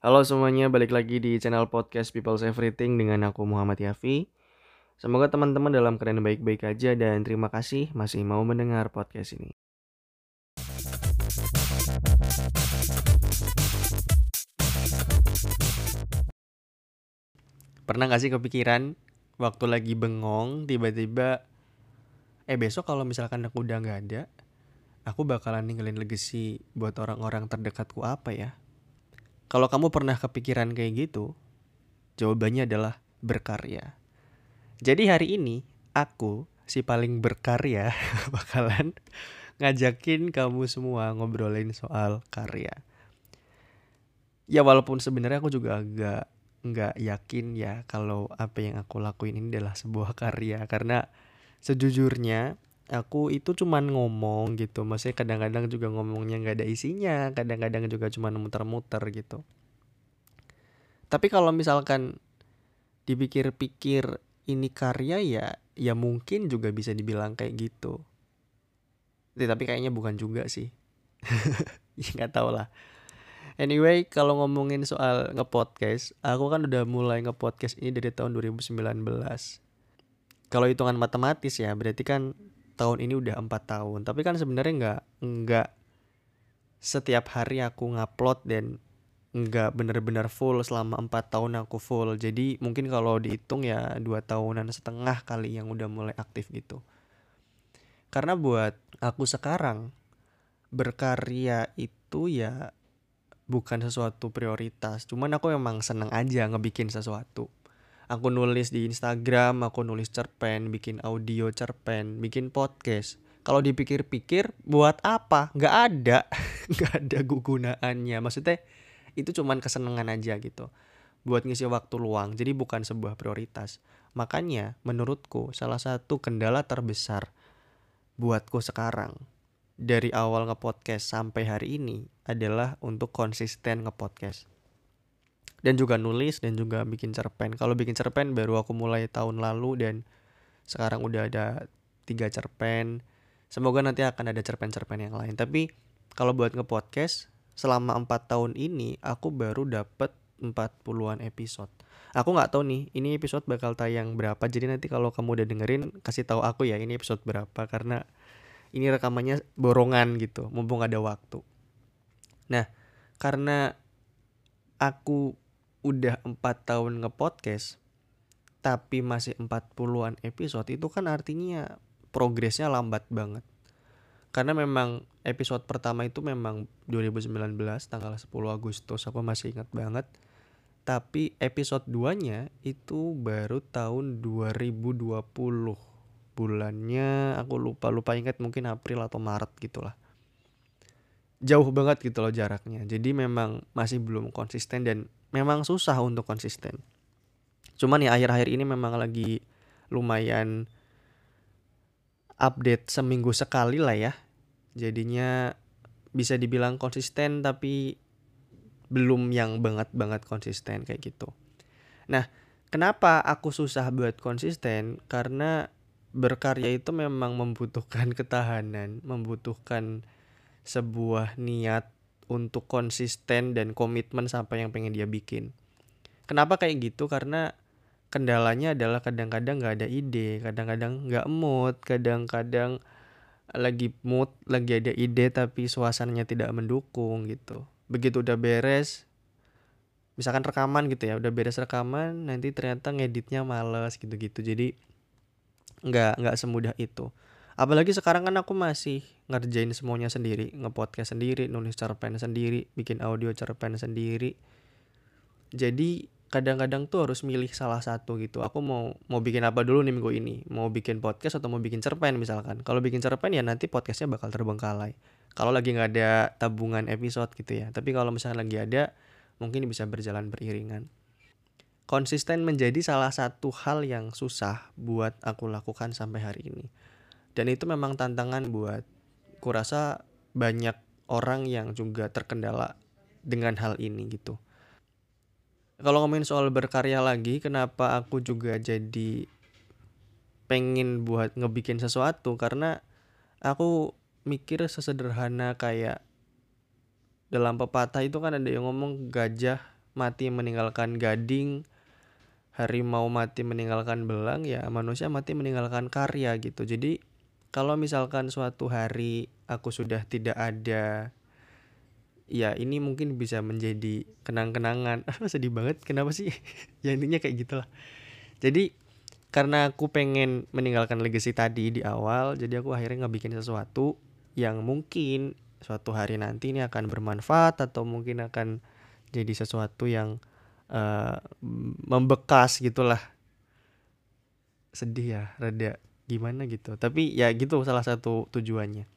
Halo semuanya, balik lagi di channel podcast People's Everything dengan aku Muhammad Yafi. Semoga teman-teman dalam keadaan baik-baik aja dan terima kasih masih mau mendengar podcast ini. Pernah gak sih kepikiran waktu lagi bengong tiba-tiba eh besok kalau misalkan aku udah gak ada, aku bakalan ninggalin legacy buat orang-orang terdekatku apa ya? Kalau kamu pernah kepikiran kayak gitu, jawabannya adalah berkarya. Jadi hari ini aku si paling berkarya bakalan ngajakin kamu semua ngobrolin soal karya. Ya walaupun sebenarnya aku juga agak nggak yakin ya kalau apa yang aku lakuin ini adalah sebuah karya karena sejujurnya aku itu cuman ngomong gitu. Maksudnya kadang-kadang juga ngomongnya nggak ada isinya kadang-kadang juga cuman muter-muter gitu. Tapi kalau misalkan dipikir-pikir ini karya ya ya mungkin juga bisa dibilang kayak gitu. Ya, tapi kayaknya bukan juga sih. Ya nggak tau lah Anyway, kalau ngomongin soal ngepodcast, aku kan udah mulai ngepodcast ini dari tahun 2019. Kalau hitungan matematis ya, berarti kan tahun ini udah empat tahun. Tapi kan sebenarnya nggak nggak setiap hari aku ngupload dan nggak bener-bener full. Selama empat tahun aku full. Jadi mungkin kalau dihitung ya dua tahunan setengah kali yang udah mulai aktif gitu. Karena buat aku sekarang berkarya itu ya bukan sesuatu prioritas. Cuman aku emang seneng aja ngebikin sesuatu aku nulis di Instagram, aku nulis cerpen, bikin audio cerpen, bikin podcast. Kalau dipikir-pikir, buat apa? Gak ada, gak ada gugunaannya. Maksudnya itu cuman kesenangan aja gitu. Buat ngisi waktu luang, jadi bukan sebuah prioritas. Makanya menurutku salah satu kendala terbesar buatku sekarang dari awal nge-podcast sampai hari ini adalah untuk konsisten nge-podcast dan juga nulis dan juga bikin cerpen. Kalau bikin cerpen baru aku mulai tahun lalu dan sekarang udah ada tiga cerpen. Semoga nanti akan ada cerpen-cerpen yang lain. Tapi kalau buat nge-podcast selama empat tahun ini aku baru dapet 40-an episode. Aku nggak tahu nih, ini episode bakal tayang berapa. Jadi nanti kalau kamu udah dengerin, kasih tahu aku ya ini episode berapa karena ini rekamannya borongan gitu, mumpung ada waktu. Nah, karena aku udah empat tahun ngepodcast tapi masih 40-an episode itu kan artinya progresnya lambat banget. Karena memang episode pertama itu memang 2019 tanggal 10 Agustus aku masih ingat banget. Tapi episode 2-nya itu baru tahun 2020. Bulannya aku lupa lupa ingat mungkin April atau Maret gitulah. Jauh banget gitu loh jaraknya. Jadi memang masih belum konsisten dan memang susah untuk konsisten. Cuman ya akhir-akhir ini memang lagi lumayan update seminggu sekali lah ya. Jadinya bisa dibilang konsisten tapi belum yang banget-banget konsisten kayak gitu. Nah, kenapa aku susah buat konsisten? Karena berkarya itu memang membutuhkan ketahanan, membutuhkan sebuah niat untuk konsisten dan komitmen sampai yang pengen dia bikin. Kenapa kayak gitu? Karena kendalanya adalah kadang-kadang nggak ada ide, kadang-kadang nggak mood, kadang-kadang lagi mood, lagi ada ide tapi suasananya tidak mendukung gitu. Begitu udah beres, misalkan rekaman gitu ya, udah beres rekaman, nanti ternyata ngeditnya males gitu-gitu. Jadi nggak nggak semudah itu apalagi sekarang kan aku masih ngerjain semuanya sendiri ngepodcast sendiri nulis cerpen sendiri bikin audio cerpen sendiri. Jadi kadang-kadang tuh harus milih salah satu gitu. Aku mau mau bikin apa dulu nih minggu ini? Mau bikin podcast atau mau bikin cerpen misalkan? Kalau bikin cerpen ya nanti podcastnya bakal terbengkalai. Kalau lagi nggak ada tabungan episode gitu ya. Tapi kalau misalnya lagi ada mungkin bisa berjalan beriringan. Konsisten menjadi salah satu hal yang susah buat aku lakukan sampai hari ini dan itu memang tantangan buat kurasa banyak orang yang juga terkendala dengan hal ini gitu. Kalau ngomongin soal berkarya lagi kenapa aku juga jadi pengen buat ngebikin sesuatu? Karena aku mikir sesederhana kayak dalam pepatah itu kan ada yang ngomong gajah mati meninggalkan gading harimau mati meninggalkan belang. Ya manusia mati meninggalkan karya gitu. Jadi kalau misalkan suatu hari aku sudah tidak ada ya ini mungkin bisa menjadi kenang-kenangan. Sedih banget kenapa sih? Ya intinya kayak gitulah. Jadi karena aku pengen meninggalkan legacy tadi di awal jadi aku akhirnya ngebikin sesuatu yang mungkin suatu hari nanti ini akan bermanfaat atau mungkin akan jadi sesuatu yang uh, membekas gitulah. Sedih ya rada gimana gitu. Tapi ya gitu salah satu tujuannya.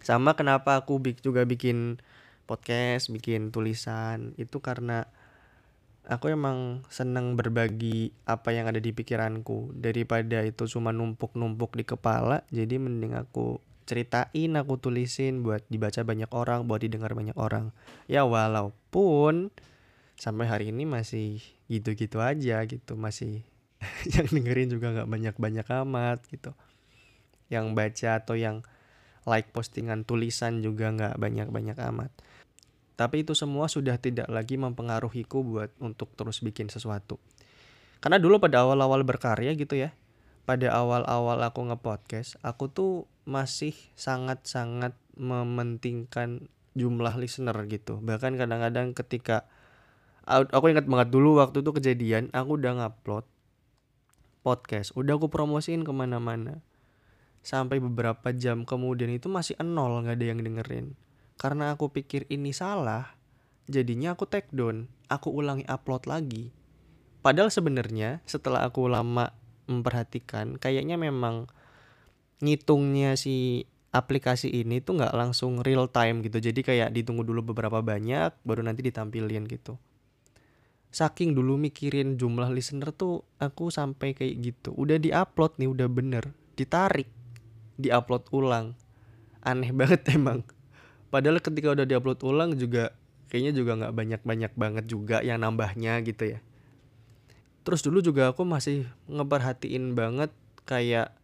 Sama kenapa aku juga bikin podcast, bikin tulisan itu karena aku emang seneng berbagi apa yang ada di pikiranku. Daripada itu cuma numpuk-numpuk di kepala jadi mending aku ceritain aku tulisin buat dibaca banyak orang buat didengar banyak orang. Ya walaupun sampai hari ini masih gitu-gitu aja gitu masih yang dengerin juga nggak banyak-banyak amat gitu yang baca atau yang like postingan tulisan juga nggak banyak-banyak amat tapi itu semua sudah tidak lagi mempengaruhiku buat untuk terus bikin sesuatu. Karena dulu pada awal-awal berkarya gitu ya, pada awal-awal aku nge-podcast, aku tuh masih sangat-sangat mementingkan jumlah listener gitu. Bahkan kadang-kadang ketika aku ingat banget dulu waktu itu kejadian, aku udah ngupload podcast, udah aku promosiin ke mana-mana. Sampai beberapa jam kemudian itu masih nol, nggak ada yang dengerin karena aku pikir ini salah, jadinya aku take down, aku ulangi upload lagi. Padahal sebenarnya setelah aku lama memperhatikan, kayaknya memang ngitungnya si aplikasi ini tuh nggak langsung real time gitu. Jadi kayak ditunggu dulu beberapa banyak, baru nanti ditampilin gitu. Saking dulu mikirin jumlah listener tuh aku sampai kayak gitu. Udah diupload nih, udah bener, ditarik, diupload ulang. Aneh banget emang. Padahal ketika udah diupload ulang juga kayaknya juga nggak banyak-banyak banget juga yang nambahnya gitu ya. Terus dulu juga aku masih ngeperhatiin banget kayak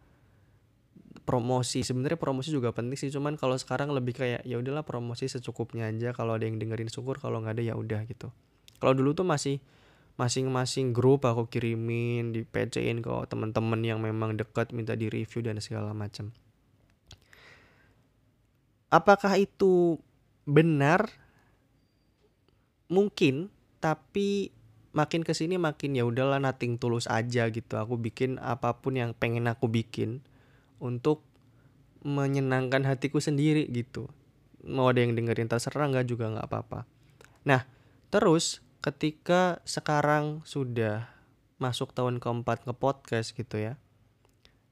promosi. Sebenarnya promosi juga penting sih cuman kalau sekarang lebih kayak ya udahlah promosi secukupnya aja. Kalau ada yang dengerin syukur. Kalau nggak ada ya udah gitu kalau dulu tuh masih masing-masing grup aku kirimin di PC-in ke teman-teman yang memang dekat minta di review dan segala macam apakah itu benar? Mungkin tapi makin ke sini makin ya udahlah nating tulus aja gitu. Aku bikin apa pun yang pengen aku bikin untuk menyenangkan hatiku sendiri gitu. Mau ada yang dengerin terserah nggak juga nggak apa-apa. Nah terus ketika sekarang sudah masuk tahun keempat ke podcast gitu ya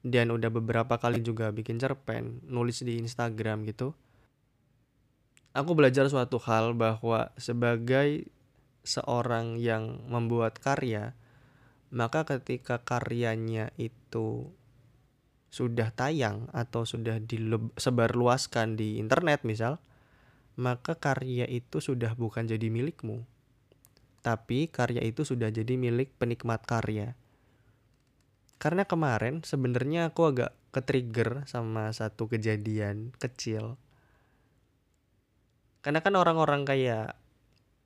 dan udah beberapa kali juga bikin cerpen nulis di Instagram gitu aku belajar suatu hal bahwa sebagai seorang yang membuat karya, maka ketika karyanya itu sudah tayang atau sudah disebarluaskan di internet misal, maka karya itu sudah bukan jadi milikmu. Tapi karya itu sudah jadi milik penikmat karya. Karena kemarin sebenarnya aku agak ke-trigger sama satu kejadian kecil karena kan orang-orang kayak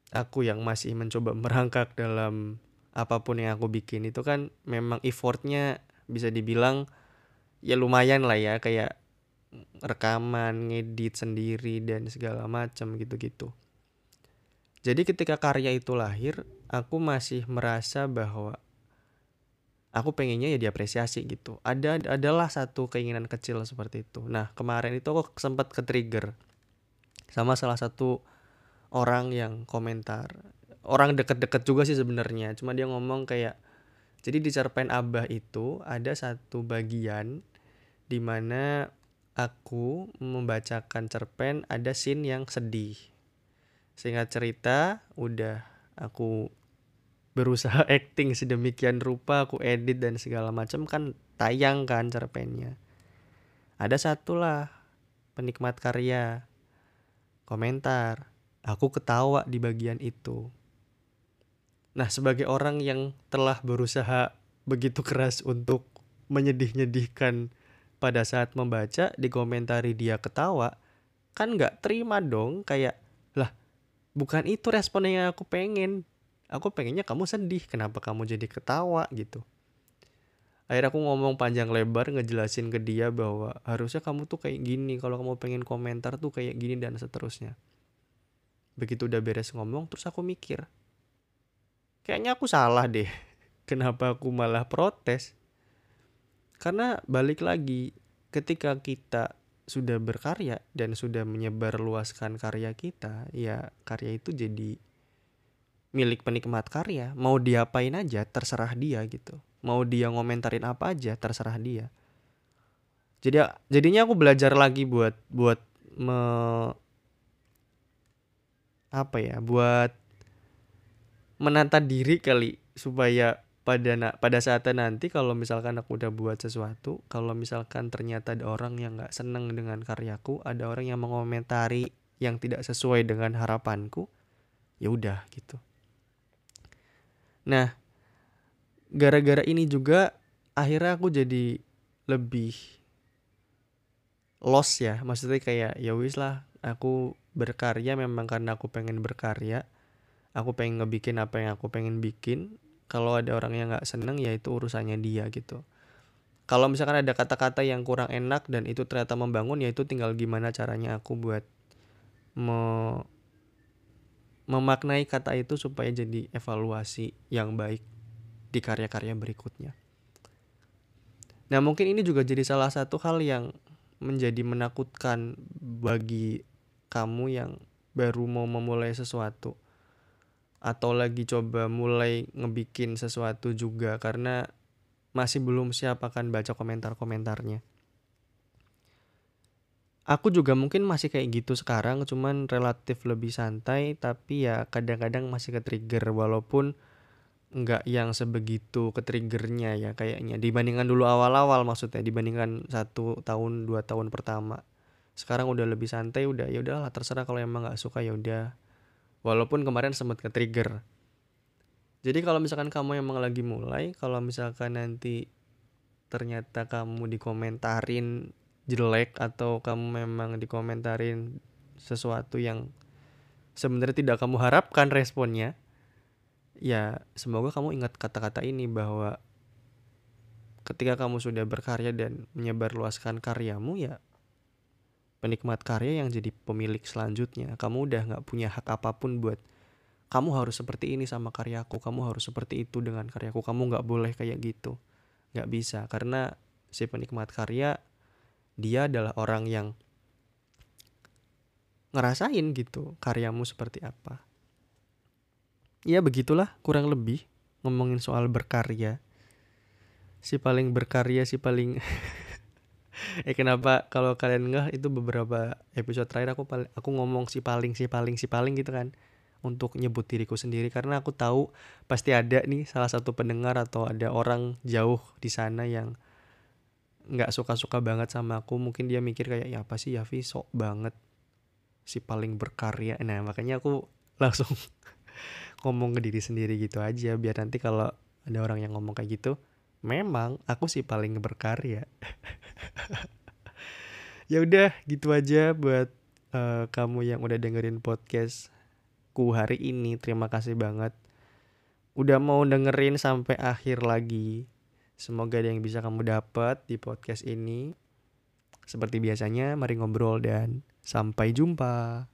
aku yang masih mencoba merangkak dalam apa pun yang aku bikin itu kan memang effortnya bisa dibilang ya lumayan lah ya kayak rekaman, ngedit sendiri dan segala macam gitu-gitu. Jadi ketika karya itu lahir, aku masih merasa bahwa aku pengennya ya diapresiasi gitu. Ada adalah satu keinginan kecil seperti itu. Nah kemarin itu aku sempat ke trigger sama salah satu orang yang komentar orang deket-deket juga sih sebenarnya cuma dia ngomong kayak jadi di cerpen abah itu ada satu bagian di mana aku membacakan cerpen ada scene yang sedih sehingga cerita udah aku berusaha acting sedemikian rupa aku edit dan segala macam kan tayang kan cerpennya ada satu lah penikmat karya komentar. Aku ketawa di bagian itu. Nah, sebagai orang yang telah berusaha begitu keras untuk menyedih-nyedihkan pada saat membaca, dikomentari dia ketawa, kan nggak terima dong kayak, bukan itu respon yang aku pengen. aku pengennya kamu sedih kenapa kamu jadi ketawa gitu. Akhirnya aku ngomong panjang lebar ngejelasin ke dia bahwa harusnya kamu tuh kayak gini kalau kamu pengen komentar tuh kayak gini dan seterusnya. Begitu udah beres ngomong terus aku mikir kayaknya aku salah deh. Kenapa aku malah protes? Karena balik lagi ketika kita sudah berkarya dan sudah menyebarluaskan karya kita ya karya itu jadi milik penikmat karya. Mau diapain aja terserah dia gitu. Mau dia ngomentarin apa aja terserah dia. Jadi jadinya aku belajar lagi buat buat me apa ya buat menata diri kali supaya pada na pada saatnya nanti kalau misalkan aku udah buat sesuatu kalau misalkan ternyata ada orang yang nggak seneng dengan karyaku ada orang yang mengomentari yang tidak sesuai dengan harapanku ya udah gitu. Nah gara-gara ini juga akhirnya aku jadi lebih lost ya. Maksudnya kayak ya wis lah aku berkarya memang karena aku pengen berkarya. Aku pengen ngebikin apa yang aku pengen bikin kalau ada orang yang nggak seneng ya itu urusannya dia gitu kalau misalkan ada kata-kata yang kurang enak dan itu ternyata membangun ya itu tinggal gimana caranya aku buat me memaknai kata itu supaya jadi evaluasi yang baik di karya-karya berikutnya. Nah, mungkin ini juga jadi salah satu hal yang menjadi menakutkan bagi kamu yang baru mau memulai sesuatu atau lagi coba mulai ngebikin sesuatu juga karena masih belum siap akan baca komentar-komentarnya. Aku juga mungkin masih kayak gitu sekarang, cuman relatif lebih santai, tapi ya kadang-kadang masih ke trigger walaupun nggak yang sebegitu ke triggernya ya kayaknya dibandingkan dulu awal-awal maksudnya dibandingkan satu tahun dua tahun pertama sekarang udah lebih santai udah ya udahlah terserah kalau emang nggak suka ya udah walaupun kemarin sempat ke trigger jadi kalau misalkan kamu emang lagi mulai kalau misalkan nanti ternyata kamu dikomentarin jelek atau kamu memang dikomentarin sesuatu yang sebenarnya tidak kamu harapkan responnya ya semoga kamu ingat kata-kata ini bahwa ketika kamu sudah berkarya dan menyebarluaskan karyamu ya penikmat karya yang jadi pemilik selanjutnya. Kamu udah nggak punya hak apa pun buat kamu harus seperti ini sama karyaku kamu harus seperti itu dengan karyaku kamu nggak boleh kayak gitu. Nggak bisa karena si penikmat karya dia adalah orang yang ngerasain gitu karyamu seperti apa. Ya begitulah kurang lebih ngomongin soal berkarya. Si paling berkarya si paling eh kenapa kalau kalian nggak itu beberapa episode terakhir aku paling aku ngomong si paling si paling si paling gitu kan. Untuk nyebut diriku sendiri karena aku tahu pasti ada nih salah satu pendengar atau ada orang jauh di sana yang nggak suka-suka banget sama aku. Mungkin dia mikir kayak ya apa sih Yavi? Sok banget si paling berkarya. Nah makanya aku langsung ngomong ke diri sendiri gitu aja biar nanti kalau ada orang yang ngomong kayak gitu memang aku sih paling berkarya. Ya udah gitu aja buat uh, kamu yang udah dengerin podcast ku hari ini. Terima kasih banget. Udah mau dengerin sampai akhir lagi. Semoga ada yang bisa kamu dapat di podcast ini. Seperti biasanya mari ngobrol dan sampai jumpa